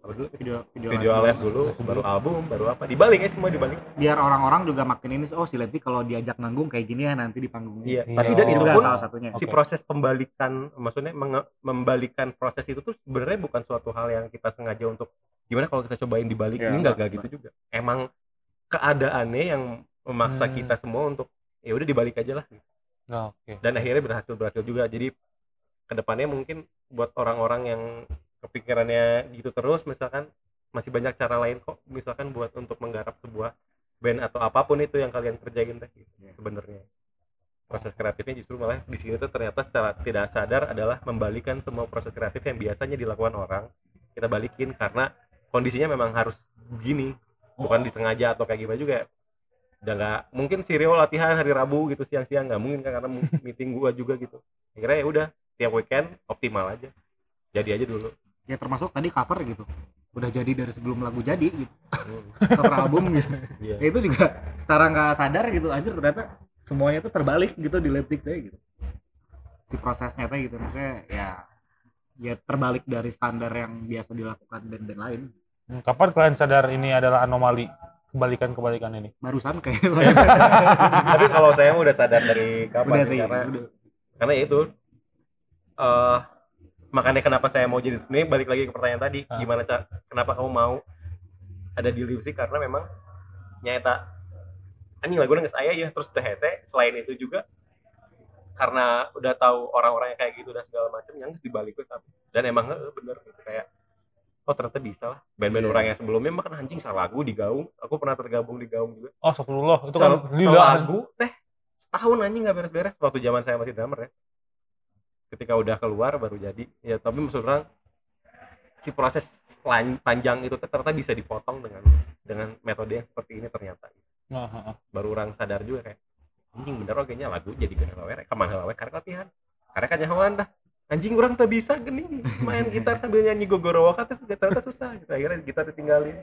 Apa dulu? Video video, video live live dulu baru album baru apa. Dibalik ya semua dibalik. Biar orang-orang juga makin ini oh si Leipzig kalau diajak manggung kayak gini ya nanti di panggung. Iya Iya. tapi dan itu pun salah satunya. si Oke. proses pembalikan maksudnya menge- membalikan proses itu tuh sebenarnya bukan suatu hal yang kita sengaja untuk gimana kalau kita cobain dibalik Ya, ini enggak gitu juga. Emang keadaannya yang memaksa Hmm. kita semua untuk ya udah dibalik aja lah. Nah, Oke. dan akhirnya berhasil berhasil juga. Jadi ke depannya mungkin buat orang-orang yang kepikirannya gitu terus misalkan masih banyak cara lain kok misalkan buat untuk menggarap sebuah band atau apa pun itu yang kalian kerjain teh gitu, Ya. sebenarnya. Proses kreatifnya justru malah di sini tuh ternyata secara tidak sadar adalah membalikan semua proses kreatif yang biasanya dilakukan orang kita balikin karena kondisinya memang harus begini bukan disengaja atau kayak gimana juga. Udah nggak mungkin si Rio latihan hari Rabu gitu siang-siang nggak mungkin kan karena meeting gua juga gitu. Akhirnya ya udah tiap weekend optimal aja. Jadi aja dulu. Ya termasuk tadi cover gitu. Udah jadi dari sebelum lagu jadi gitu. Hmm, cover album gitu. Iya. ya itu juga secara nggak sadar gitu anjir ternyata semuanya tuh terbalik gitu di Leipzig tuh gitu. Si prosesnya tuh gitu maksudnya ya ya terbalik dari standar yang biasa dilakukan band-band lain Kapan kalian sadar ini adalah anomali kebalikan-kebalikan ini? barusan kayak tapi kalau saya mah udah sadar dari kapan udah sih, karena udah. karena ya itu eh makanya kenapa saya mau jadi ini balik lagi ke pertanyaan tadi Ah. gimana Ca? kenapa kamu mau ada di karena memang nyata anjing lagu nggak saya ya terus teh hese selain itu juga karena udah tahu orang-orang yang kayak gitu dan segala macam yang dibalik itu tapi dan emang heeh, bener gitu kayak oh ternyata bisa lah. Band-band Iya. orang yang sebelumnya makan anjing salah lagu di gaung. Aku pernah tergabung di gaung juga. Oh, astagfirullah. Itu kan Sel- gila. selagu teh setahun anjing nggak beres-beres. Waktu zaman saya masih drummer ya. Ketika udah keluar baru jadi. Ya tapi maksud orang si proses panjang itu ternyata bisa dipotong dengan dengan metode yang seperti ini ternyata. Ah. baru orang sadar juga kayak anjing bener oke nya lagu jadi gak lawe ke mana lawe karena latihan karena kan nyahoan dah anjing orang tak bisa gini main gitar sambil nyanyi gogoro kan terus ternyata susah gitu akhirnya gitar ditinggalin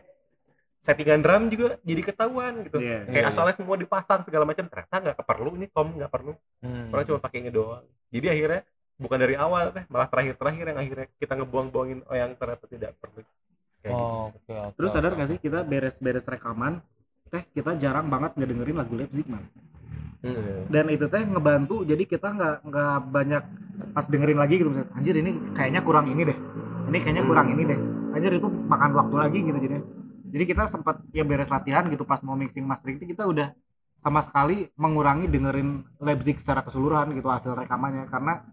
settingan drum juga jadi ketahuan gitu Iya. kayak Iya, asalnya semua dipasang segala macam ternyata nggak perlu ini tom nggak perlu Hmm. orang cuma pakai ini doang jadi akhirnya bukan dari awal teh malah terakhir terakhir yang akhirnya kita ngebuang-buangin oh yang ternyata tidak perlu kayak gitu. Oh, oke, oke. terus sadar oke. gak sih kita beres-beres rekaman teh kita jarang banget ngedengerin lagu Leipzig man Hmm. dan itu teh ngebantu jadi kita nggak nggak banyak pas dengerin lagi gitu misalnya, anjir ini kayaknya kurang ini deh. Ini kayaknya kurang ini deh. Anjir itu makan waktu lagi gitu jadi jadi kita sempat ya beres latihan gitu pas mau mixing mastering itu kita udah sama sekali mengurangi dengerin Leipzig secara keseluruhan gitu hasil rekamannya. Karena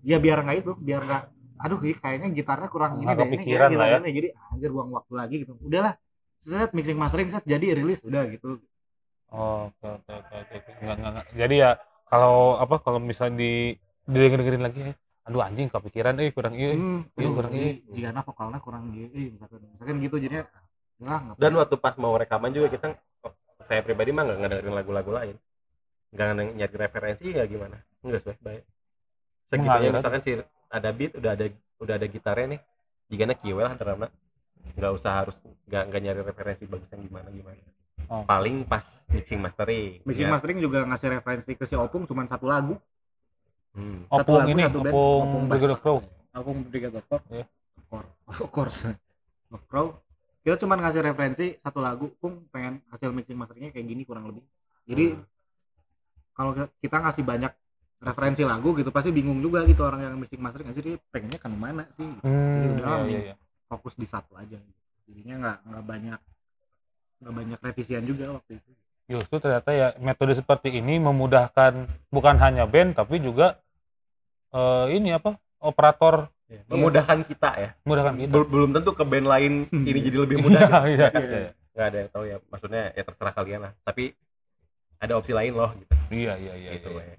ya biar nggak itu biar nggak aduh kayaknya gitarnya kurang ini deh ini ya. jadi anjir buang waktu lagi gitu. Udahlah set mixing mastering set jadi rilis udah gitu Oh, oke, oke, oke, oke. oke. Nggak, nggak, nggak. Jadi ya kalau apa kalau misalnya di dengerin lagi ya, aduh anjing kepikiran eh kurang iya. Hmm, iya, kurang ini ini. jika vokalnya kurang gitu, eh, misalkan, misalkan gitu jadinya, ya nggak dan waktu pas mau rekaman juga kita saya pribadi mah nggak ngedengerin lagu-lagu lain nggak ngede- nyari referensi ya gimana enggak sih baik segitunya misalkan sih ada beat udah ada udah ada gitarnya nih jika kiwel lah drama nggak usah harus nggak nggak nyari referensi bagus yang gimana gimana Oh. paling pas mixing mastering mixing ya. mastering juga ngasih referensi ke si Opung cuma satu lagu, Hmm. Satu Opung lagu, ini, satu band, opung Opung Brigade of Crow. Opung Brigade of Rock, Iya. of course, of Crow. Kita cuma ngasih referensi satu lagu, Pung pengen hasil mixing masteringnya kayak gini kurang lebih. Jadi Hmm. kalau kita ngasih banyak referensi lagu gitu pasti bingung juga gitu orang yang mixing mastering aja dia pengennya kan mana sih gitu. Hmm, udah iya, iya, iya. fokus di satu aja gitu. jadinya nggak nggak banyak nggak banyak revisian juga waktu itu Justru ternyata ya metode seperti ini memudahkan bukan hanya band tapi juga eh, ini apa operator Ya, memudahkan kita ya memudahkan kita. Bel- belum tentu ke band lain ini jadi lebih mudah gitu. Iya, iya. Iya. nggak ada yang tahu ya maksudnya ya terserah kalian lah tapi ada opsi lain loh gitu Iya, iya, iya. gitu iya. ya. Oke,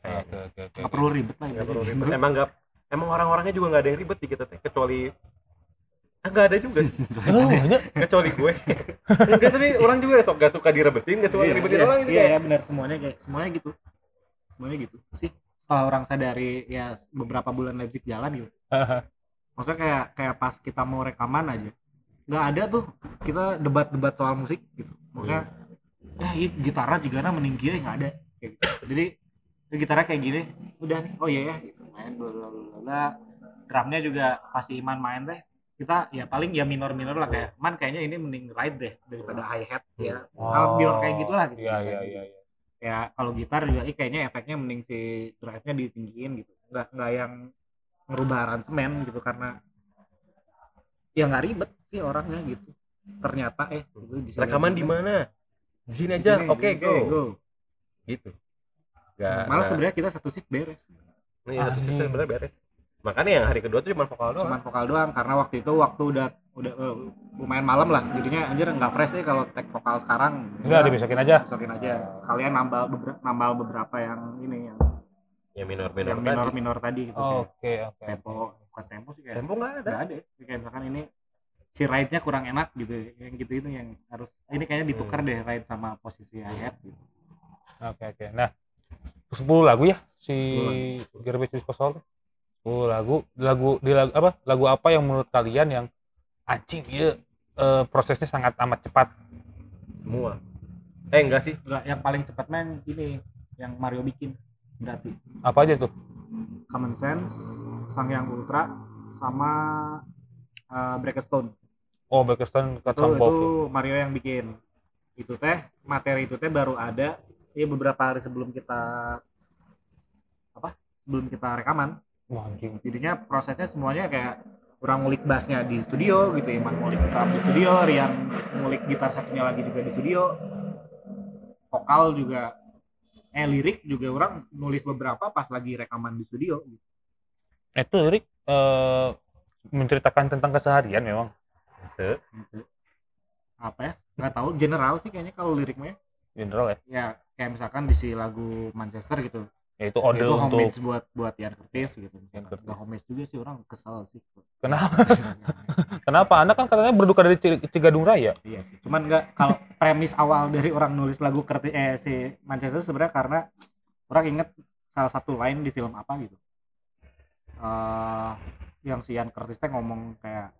Kayaknya. oke, oke. nggak perlu ribet lah nggak intinya. perlu ribet emang nggak emang orang-orangnya juga nggak ada yang ribet di kita kecuali ah nggak ada juga sih. Oh, banyak. kecuali gue. Enggak tapi orang juga sok gak suka direbetin gak suka Iya, ngeribetin iya, orang gitu iya, kayak. iya, benar. Semuanya kayak semuanya gitu. Semuanya gitu. Sih setelah orang sadari ya beberapa bulan Leipzig jalan gitu. Maksudnya kayak kayak pas kita mau rekaman aja nggak ada tuh kita debat-debat soal musik gitu. Maksudnya ya ini gitarnya juga nah meninggi nggak ada. Kayak gitu. jadi ini gitarnya kayak gini udah nih oh iya ya gitu. Main bla bla bla drumnya juga pasti iman main teh kita ya paling ya minor minor lah kayak man kayaknya ini mending ride deh daripada hi hat ya Oh. hal minor kayak gitulah gitu Iya, Kayak iya, gitu. iya, iya. ya kalau gitar juga ih kayaknya efeknya mending si drive-nya ditinggiin gitu nggak nggak yang ngerubah aransemen gitu karena ya nggak ribet sih orangnya gitu ternyata eh itu bisa Rekaman di mana? Di sini aja. Oke, oke, go. Gitu. Gak, malah sebenarnya kita satu shift beres Iya, satu Anjing. sistem bener beres. Makanya yang hari kedua tuh cuma vokal doang. cuman vokal doang karena waktu itu waktu udah udah eh, lumayan malam lah jadinya anjir nggak fresh sih kalau tag vokal sekarang Udah dibesokin aja. besokin aja sekalian nambah beberapa nambah beberapa yang ini yang yang minor-minor yang tadi. minor minor tadi gitu Oke, oke. tempo bukan tempo sih kayak Tempo nggak ada. nggak ada kayak misalkan ini si ride-nya kurang enak gitu yang gitu itu yang harus ini kayaknya ditukar deh ride sama posisi hi-hat gitu Oke, oke. Nah, 10 lagu ya si 10 Garbage Disposal 10 lagu. Lagu di lagu apa? Lagu apa yang menurut kalian yang anjing iya eh, prosesnya sangat amat cepat? Semua. Eh enggak sih. Enggak, yang paling cepat main ini yang Mario bikin berarti Apa aja tuh? Common Sense, Sang Yang Ultra, sama uh, Breakstone. Oh, Backstone Cut Itu, itu ya. Mario yang bikin. Itu teh materi itu teh baru ada ya beberapa hari sebelum kita apa? Sebelum kita rekaman. Wah, anjing. Jadinya prosesnya semuanya kayak orang ngulik bassnya di studio gitu, Iman ngulik drum di studio, Rian ngulik gitar satunya lagi juga di studio. Vokal juga eh lirik juga orang nulis beberapa pas lagi rekaman di studio gitu. Itu lirik eh, menceritakan tentang keseharian memang. gitu. apa ya nggak tahu general sih kayaknya kalau liriknya General ya. ya kayak misalkan di si lagu Manchester gitu Ya itu ode itu untuk homage buat buat Ian Curtis gitu Ian Curtis. nggak homage juga sih orang kesel sih Kenapa? Kenapa? Anda kan katanya berduka dari Ci- Cigadung Raya. iya sih cuman nggak kalau premis awal dari orang nulis lagu Curtis eh si Manchester sebenarnya karena orang inget salah satu line di film apa gitu Eh yang si Ian Curtis teh ngomong kayak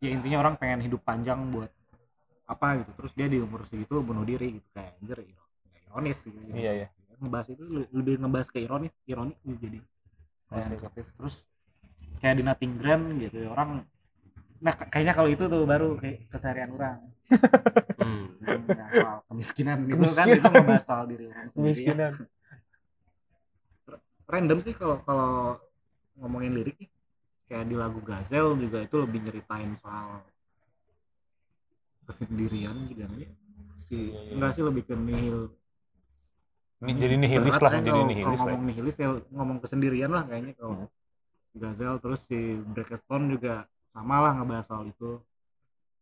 ya intinya orang pengen hidup panjang buat apa gitu terus dia di umur segitu bunuh diri gitu kayak anjir iro- ironis gitu Iya, iya. Ngebahas itu le- lebih ngebahas ke ironis ironis gitu jadi kayak. Curtis terus kayak di Nothing Grand gitu ya, orang nah kayaknya kalau itu tuh baru kayak keseharian orang Hmm. Nah, soal kemiskinan itu kan Kemiskinan. itu ngebahas soal diri orang sendiri ya. Kemiskinan. random sih kalau kalau ngomongin lirik nih. kayak di lagu Gazel juga itu lebih nyeritain soal kesendirian juga nih si enggak sih lebih ke nihil Ini jadi nihilis lah, kan jadi kalau- nihilis kalau lah. ngomong nihilis ya ngomong kesendirian lah kayaknya kalau Hmm. Gazel terus si Breakstone juga sama lah ngebahas soal itu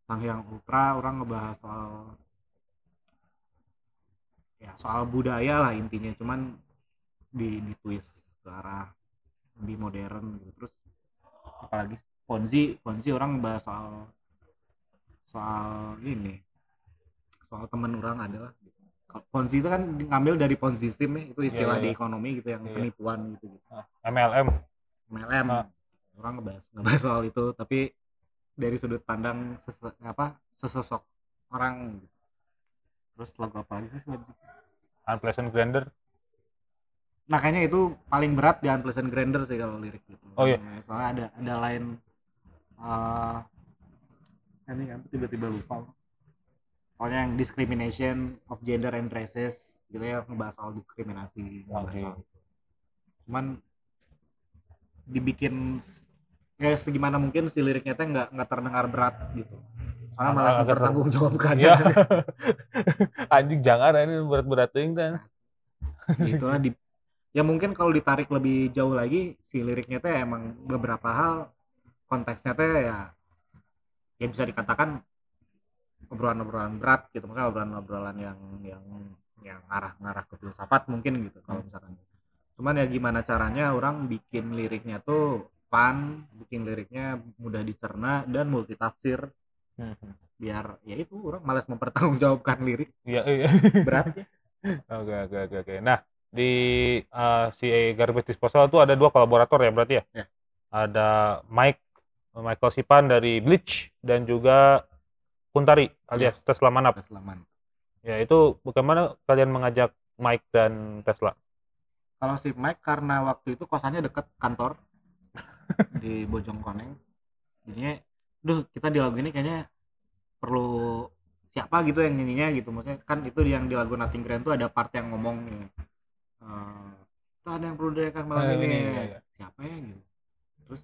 Sang Hyang Ultra orang ngebahas soal ya soal budaya lah intinya cuman di di twist ke arah lebih modern gitu terus apalagi Ponzi Ponzi orang ngebahas soal soal ini soal teman orang adalah Ponzi itu kan ngambil dari Ponzi scheme ya, itu istilah Iya, di iya. ekonomi gitu yang Iya. penipuan gitu, gitu. Ah, MLM. MLM Ah. orang ngebahas ngebahas soal itu tapi dari sudut pandang sese- apa sesosok orang gitu. terus lagu apa lagi sih? Unpleasant Grander. nah kayaknya itu paling berat di Unpleasant Grander sih kalau lirik gitu Oh, iya. Eh, soalnya ada ada lain eh ini kan tiba-tiba lupa pokoknya yang discrimination of gender and races gitu ya ngebahas soal diskriminasi Oke. soal itu. cuman dibikin ya segimana mungkin si liriknya teh nggak nggak terdengar berat gitu soalnya malas Agak ter- mempertanggungjawabkan Iya. Anjing jangan ini berat-berat ting kan. gitu lah di ya mungkin kalau ditarik lebih jauh lagi si liriknya teh emang beberapa hal konteksnya teh ya ya bisa dikatakan obrolan-obrolan berat gitu maksudnya obrolan-obrolan yang yang yang ngarah-ngarah ke filsafat mungkin gitu kalau misalkan cuman ya gimana caranya orang bikin liriknya tuh fun bikin liriknya mudah dicerna dan multitafsir Hmm, biar ya itu orang malas mempertanggungjawabkan lirik Iya, iya. berat ya Oke, oke, oke, oke. Nah, di eh, si Garbage Disposal itu ada dua kolaborator ya berarti ya? Ya. Ada Mike Michael Sipan dari Bleach dan juga Kuntari alias Tesla Manap. Selamat. Ya, itu bagaimana kalian mengajak Mike dan Tesla? kalau si Mike karena waktu itu kosannya deket kantor di Bojongkoneng jadinya duh kita di lagu ini kayaknya perlu siapa gitu yang nyanyinya gitu maksudnya kan itu yang di lagu Nothing Grand tuh ada part yang ngomong nih eh "Tak ada yang perlu dirayakan malam Eh, ini ini, iya, iya. siapa ya gitu terus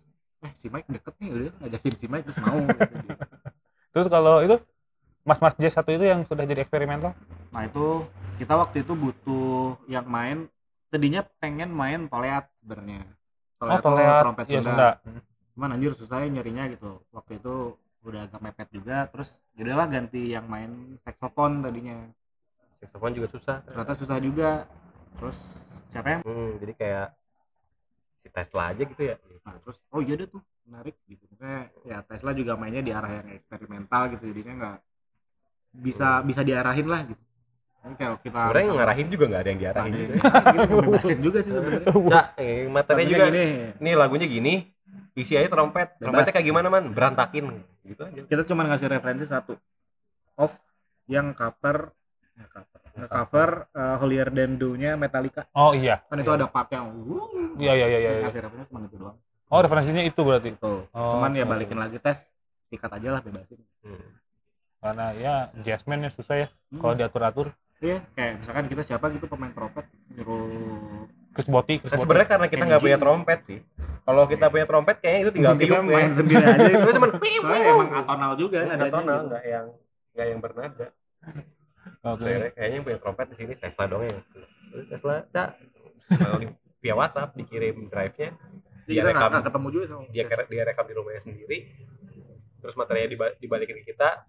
eh si Mike deket nih udah ngajakin si Mike terus mau gitu. Terus kalau itu Mas-mas jazz satu itu yang sudah jadi eksperimental? nah itu kita waktu itu butuh yang main tadinya pengen main toleat sebenarnya. Oh, tuh toleat. trompet Iya, Sunda. Cuman anjir susah ya nyarinya gitu. Waktu itu udah agak mepet juga terus yaudahlah ganti yang main saxophone tadinya. Saxophone juga susah. Ternyata susah juga. Terus siapa yang hmm, jadi kayak si Tesla aja gitu ya? Nah terus oh iya deh tuh menarik gitu. Maksudnya ya Tesla juga mainnya di arah yang eksperimental gitu jadinya nggak bisa bisa diarahin lah gitu. Ini kalau kita sebenarnya ngarahin juga nggak ada yang diarahin. Nah, juga gitu, juga sih sebenarnya. Cak, eh, materinya juga. gini, nih lagunya gini isi aja trompet. Trompetnya kayak gimana man? Berantakin. Gitu aja. Kita cuma ngasih referensi satu. Off yang cover ya cover. Cover uh, Holier Than Thou-nya Metallica. Oh iya. kan itu ada part yang wuh, Iya iya iya iya. kasih referensi cuma itu doang Oh referensinya itu berarti. Tuh. Oh, cuman ya balikin lagi tes sikat aja lah bebasin Hmm. Karena ya jazzman ya susah ya Hmm. kalau diatur-atur. iya kayak misalkan kita siapa gitu pemain trompet nyuruh Chris Botti, Chris Nah, sebenarnya karena kita nggak punya trompet sih kalau kita punya trompet kayaknya itu tinggal kita tiup main ya. sendiri aja. Itu cuman soalnya emang atonal juga nggak nadanya tonal gitu. nggak yang nggak yang bernada Oke. Kayaknya yang punya trompet di sini Tesla dong yang Terus Tesla cak Kalau di- via WhatsApp dikirim drive-nya Dia rekam nggak ketemu juga sama dia kere- dia rekam di rumahnya sendiri terus materinya diba- dibalikin ke kita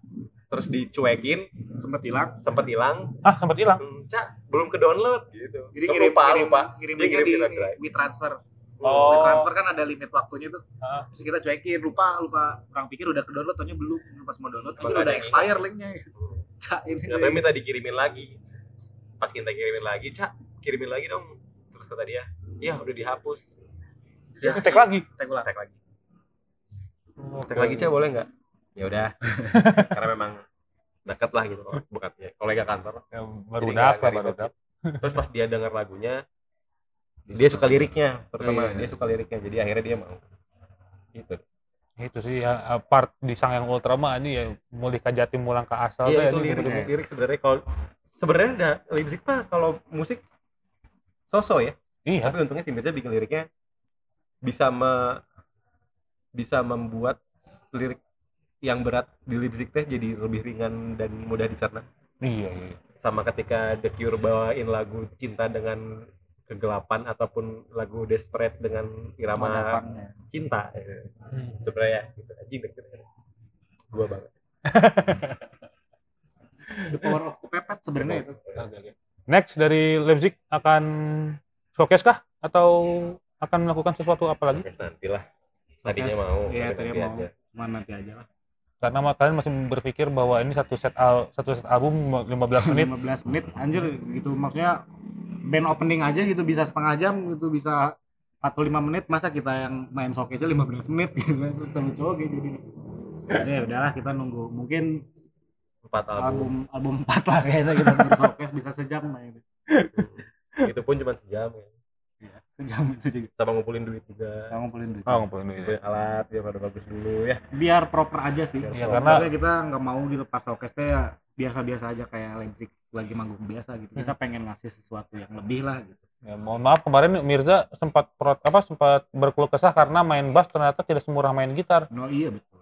terus dicuekin. Sempet hilang. Sempet hilang. Ah sempat hilang. hmm, cak belum ke download gitu. Jadi kirim lupa kirim lupa. Kirimnya dia kirim di we transfer. Oh. we transfer kan ada limit waktunya tuh. Ah. terus kita cuekin lupa lupa. Orang pikir udah ke download taunya belum. Pas mau download aja udah yang expire linknya. Cak ini. Nggak tahu minta dikirimin lagi? Pas kita kirimin lagi cak kirimin lagi dong. Terus kata dia ya udah dihapus ya. Cek lagi. tag ulang. Tek lagi. Tek lagi cak boleh nggak? Ya udah. Karena memang deket lah gitu bukan ya kolega kantor. Ya, baru dapat, baru dapat. terus pas dia dengar lagunya dia suka liriknya. terutama Iya, iya. dia suka liriknya jadi akhirnya dia mau. Gitu. Itu sih ya part di sang yang ultrama ini ya mulai ke Jatim mulang ke asal iya ya, itu lirik lirik sebenarnya kalau sebenarnya ada Leipzig mah kalau musik sosok ya. Iya. tapi untungnya si Mirza bikin liriknya bisa me, bisa membuat lirik yang berat di Leipzig teh jadi lebih ringan dan mudah dicerna Iya, iya. sama ketika The Cure bawain lagu cinta dengan kegelapan ataupun lagu desperate dengan irama Motherfucker. cinta ya. Hmm. sebenarnya gitu anjing deh gitu. gua banget the power of kepepet sebenarnya itu Oke, oke. Next dari Leipzig akan showcase kah atau akan melakukan sesuatu apa lagi? Oke, nantilah tadinya Showcase, mau iya, tadinya nanti mau. aja. nanti aja lah Karena kalian masih berpikir bahwa ini satu set al satu set album 15 menit. 15 menit anjir gitu maksudnya band opening aja gitu bisa setengah jam gitu bisa 45 menit masa kita yang main showcase 15 menit gitu kan Itu terlalu cowok gitu jadi jadi ya udahlah kita nunggu mungkin empat album album album 4 lah kayaknya kita baru showcase bisa sejam main itu pun cuma sejam ya. Sejam itu juga sama ngumpulin duit juga. Kita ngumpulin duit. Oh, ngumpulin duit. ngumpulin alat biar pada bagus dulu ya. Biar proper aja sih. Biar Iya, proper. karena Maksudnya kita nggak mau gitu pas showcase teh ya biasa-biasa aja kayak Leipzig lagi manggung biasa gitu. Kita pengen ngasih sesuatu yang lebih lah gitu ya, mohon maaf kemarin Mirza sempat prot apa sempat berkeluh kesah karena main bass ternyata tidak semurah main gitar. no iya betul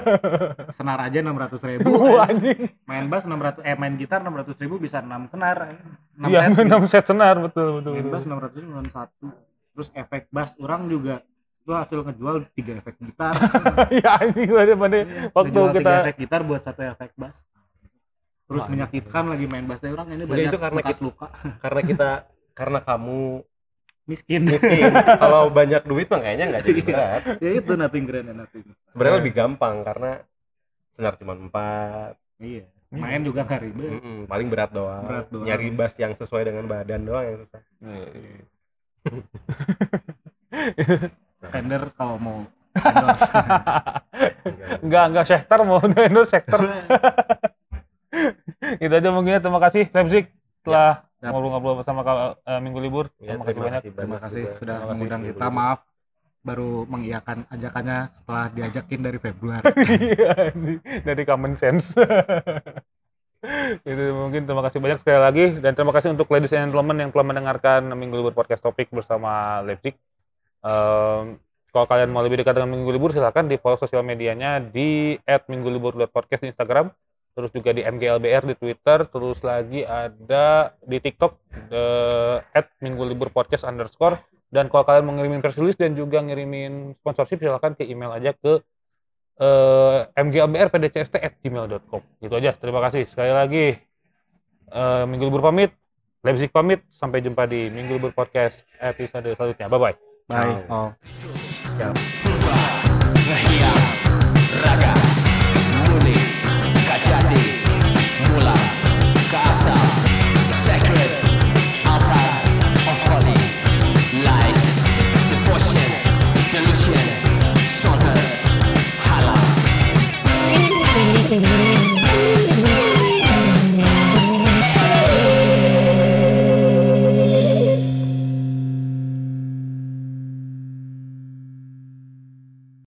senar aja 600 ribu Wah, anjing. main bass 600 eh main gitar 600 ribu bisa 6 senar 6 Iya, set, gitu. 6 set senar betul betul. main betul. bass 600 ribu satu terus efek bass orang juga itu hasil ngejual tiga efek gitar ya anjing pada pada waktu Ngejual tiga kita efek gitar buat satu efek bass terus Wah, menyakitkan lagi main bass teh orang ini Mungkin banyak itu karena kita- luka karena kita karena kamu miskin miskin kalau banyak duit mah kayaknya nggak jadi Iya. berat ya itu nothing grand and nothing sebenarnya lebih gampang karena senar cuma empat iya main juga nggak ribet Mm-mm, paling berat doang. Berat doang. nyari bass yang sesuai dengan badan doang yang susah Fender kalau mau endorse enggak enggak sektor mau endorse sektor. Itu aja mungkin ya. Terima kasih Leipzig telah Siap. ngobrol-ngobrol bersama kal- eh, minggu libur. Ya, terima kasih banyak. terima kasih juga. sudah mengundang kita maaf baru mengiyakan ajakannya setelah diajakin dari Februari. Iya, dari common sense. itu mungkin terima kasih banyak sekali lagi dan terima kasih untuk ladies and gentlemen yang telah mendengarkan Minggu Libur Podcast Topik bersama Leipzig. Em, kalau kalian mau lebih dekat dengan Minggu Libur silahkan di follow sosial medianya di @minggulibur.podcast di Instagram, terus juga di MGLBR di Twitter, terus lagi ada di TikTok eh, @mingguliburpodcast underscore dan kalau kalian mau ngirimin press release dan juga ngirimin sponsorship silahkan ke email aja ke eh, mglbrpdcst@gmail.com. Gitu aja. Terima kasih. Sekali lagi eh, Minggu Libur pamit, Leipzig pamit. Sampai jumpa di Minggu Libur Podcast episode selanjutnya. Bye bye. Bye. all. Ngehiang